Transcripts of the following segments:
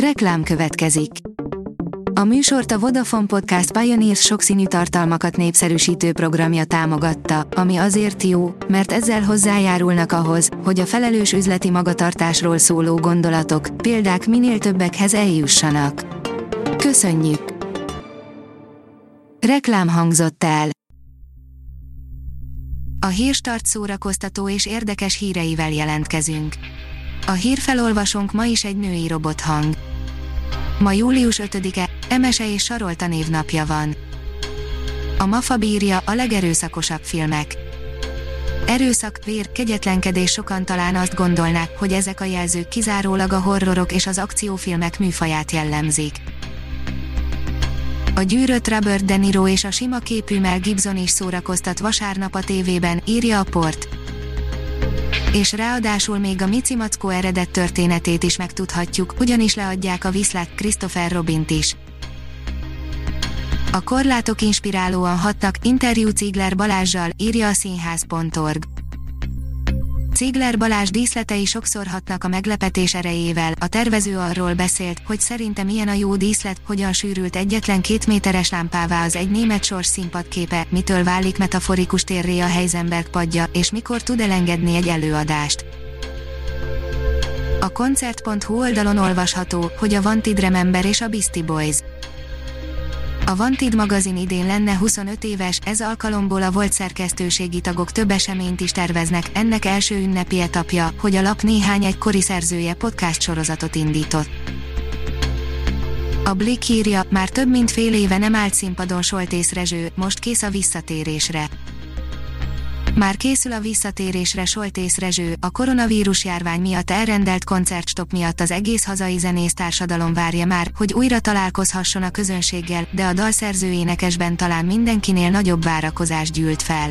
Reklám következik. A műsort a Vodafone Podcast Pioneers sokszínű tartalmakat népszerűsítő programja támogatta, ami azért jó, mert ezzel hozzájárulnak ahhoz, hogy a felelős üzleti magatartásról szóló gondolatok, példák minél többekhez eljussanak. Köszönjük! Reklám hangzott el. A hírstart szórakoztató és érdekes híreivel jelentkezünk. A hírfelolvasónk ma is egy női robothang. Ma július 5-e, Emese és Sarolta névnapja van. A Mafa bírja a legerőszakosabb filmek. Erőszak, vér, kegyetlenkedés sokan talán azt gondolnák, hogy ezek a jelzők kizárólag a horrorok és az akciófilmek műfaját jellemzik. A gyűrött Robert De Niro és a sima képű Mel Gibson is szórakoztat vasárnap a tévében, írja a port és ráadásul még a Mici Mackó eredet történetét is megtudhatjuk, ugyanis leadják a viszlát Christopher Robint is. A korlátok inspirálóan hatnak, interjú Cigler Balázsjal, írja a színház.org. Cigler Balázs díszletei sokszor hatnak a meglepetés erejével, a tervező arról beszélt, hogy szerinte milyen a jó díszlet, hogyan sűrült egyetlen két méteres lámpává az egy német sors színpadképe, mitől válik metaforikus térré a Heisenberg padja, és mikor tud elengedni egy előadást. A koncert.hu oldalon olvasható, hogy a Wanted Remember és a Beastie Boys a Vantid magazin idén lenne 25 éves, ez alkalomból a volt szerkesztőségi tagok több eseményt is terveznek, ennek első ünnepi etapja, hogy a lap néhány egykori szerzője podcast sorozatot indított. A Blick írja, már több mint fél éve nem állt színpadon Soltész Rezső, most kész a visszatérésre. Már készül a visszatérésre Soltész Rezső, a koronavírus járvány miatt elrendelt koncertstop miatt az egész hazai zenész társadalom várja már, hogy újra találkozhasson a közönséggel, de a dalszerző énekesben talán mindenkinél nagyobb várakozás gyűlt fel.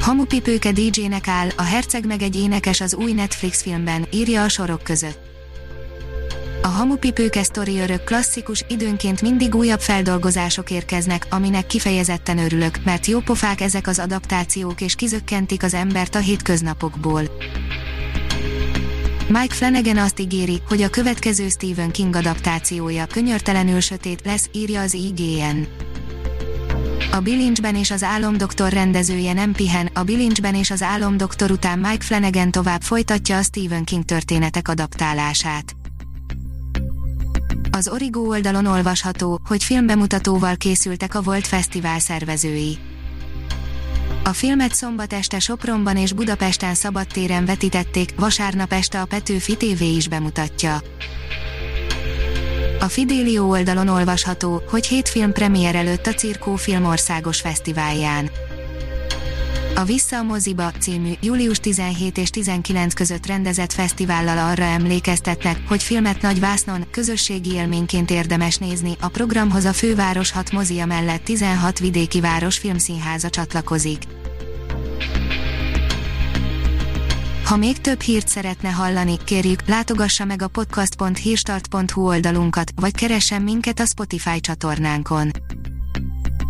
Hamupipőke DJ-nek áll, a herceg meg egy énekes az új Netflix filmben, írja a sorok között. A hamupipőke sztori örök klasszikus, időnként mindig újabb feldolgozások érkeznek, aminek kifejezetten örülök, mert jópofák ezek az adaptációk és kizökkentik az embert a hétköznapokból. Mike Flanagan azt ígéri, hogy a következő Stephen King adaptációja könyörtelenül sötét lesz, írja az IGN. A Bilincsben és az Álomdoktor rendezője nem pihen, a Bilincsben és az Álomdoktor után Mike Flanagan tovább folytatja a Stephen King történetek adaptálását. Az Origo oldalon olvasható, hogy filmbemutatóval készültek a Volt Fesztivál szervezői. A filmet szombat este Sopronban és Budapesten szabadtéren vetítették, vasárnap este a Petőfi TV is bemutatja. A Fidelio oldalon olvasható, hogy hét film premier előtt a Cirkó Film Országos Fesztiválján. A Vissza a moziba című július 17 és 19 között rendezett fesztivállal arra emlékeztetnek, hogy filmet nagy vásznon, közösségi élményként érdemes nézni. A programhoz a főváros 6 mozia mellett 16 vidéki város filmszínháza csatlakozik. Ha még több hírt szeretne hallani, kérjük, látogassa meg a podcast.hírstart.hu oldalunkat, vagy keressen minket a Spotify csatornánkon